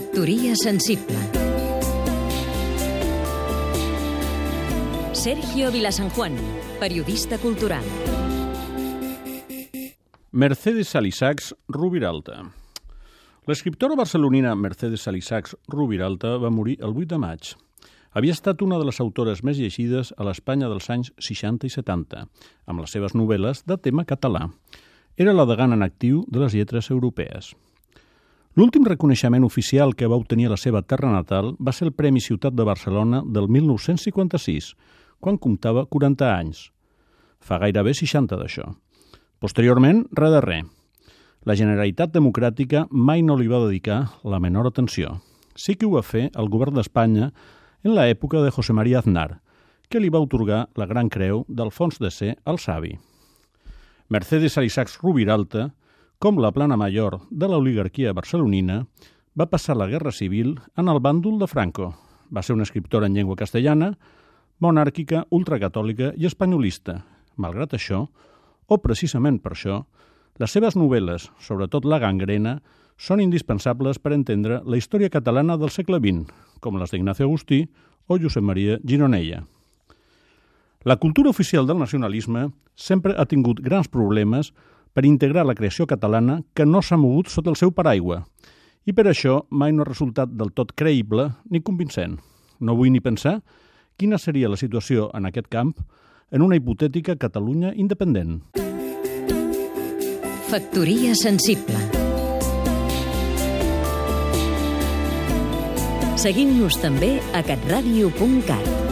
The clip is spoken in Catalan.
Factoria sensible Sergio Vilasanjuan, periodista cultural Mercedes Salisachs Rubiralta L'escriptora barcelonina Mercedes Salisachs Rubiralta va morir el 8 de maig. Havia estat una de les autores més llegides a l'Espanya dels anys 60 i 70, amb les seves novel·les de tema català. Era la degana en actiu de les lletres europees. L'últim reconeixement oficial que va obtenir a la seva terra natal va ser el Premi Ciutat de Barcelona del 1956, quan comptava 40 anys. Fa gairebé 60 d'això. Posteriorment, res de res. La Generalitat Democràtica mai no li va dedicar la menor atenció. Sí que ho va fer el govern d'Espanya en l'època de José María Aznar, que li va otorgar la Gran Creu d'Alfons de C. al Savi. Mercedes Alisacs Rubiralta com la plana major de l'oligarquia barcelonina, va passar la Guerra Civil en el bàndol de Franco. Va ser una escriptora en llengua castellana, monàrquica, ultracatòlica i espanyolista. Malgrat això, o precisament per això, les seves novel·les, sobretot La gangrena, són indispensables per entendre la història catalana del segle XX, com les d'Ignacio Agustí o Josep Maria Gironella. La cultura oficial del nacionalisme sempre ha tingut grans problemes per integrar la creació catalana que no s'ha mogut sota el seu paraigua i per això mai no ha resultat del tot creïble ni convincent. No vull ni pensar quina seria la situació en aquest camp en una hipotètica Catalunya independent. Factoria sensible Seguim-nos també a catradio.cat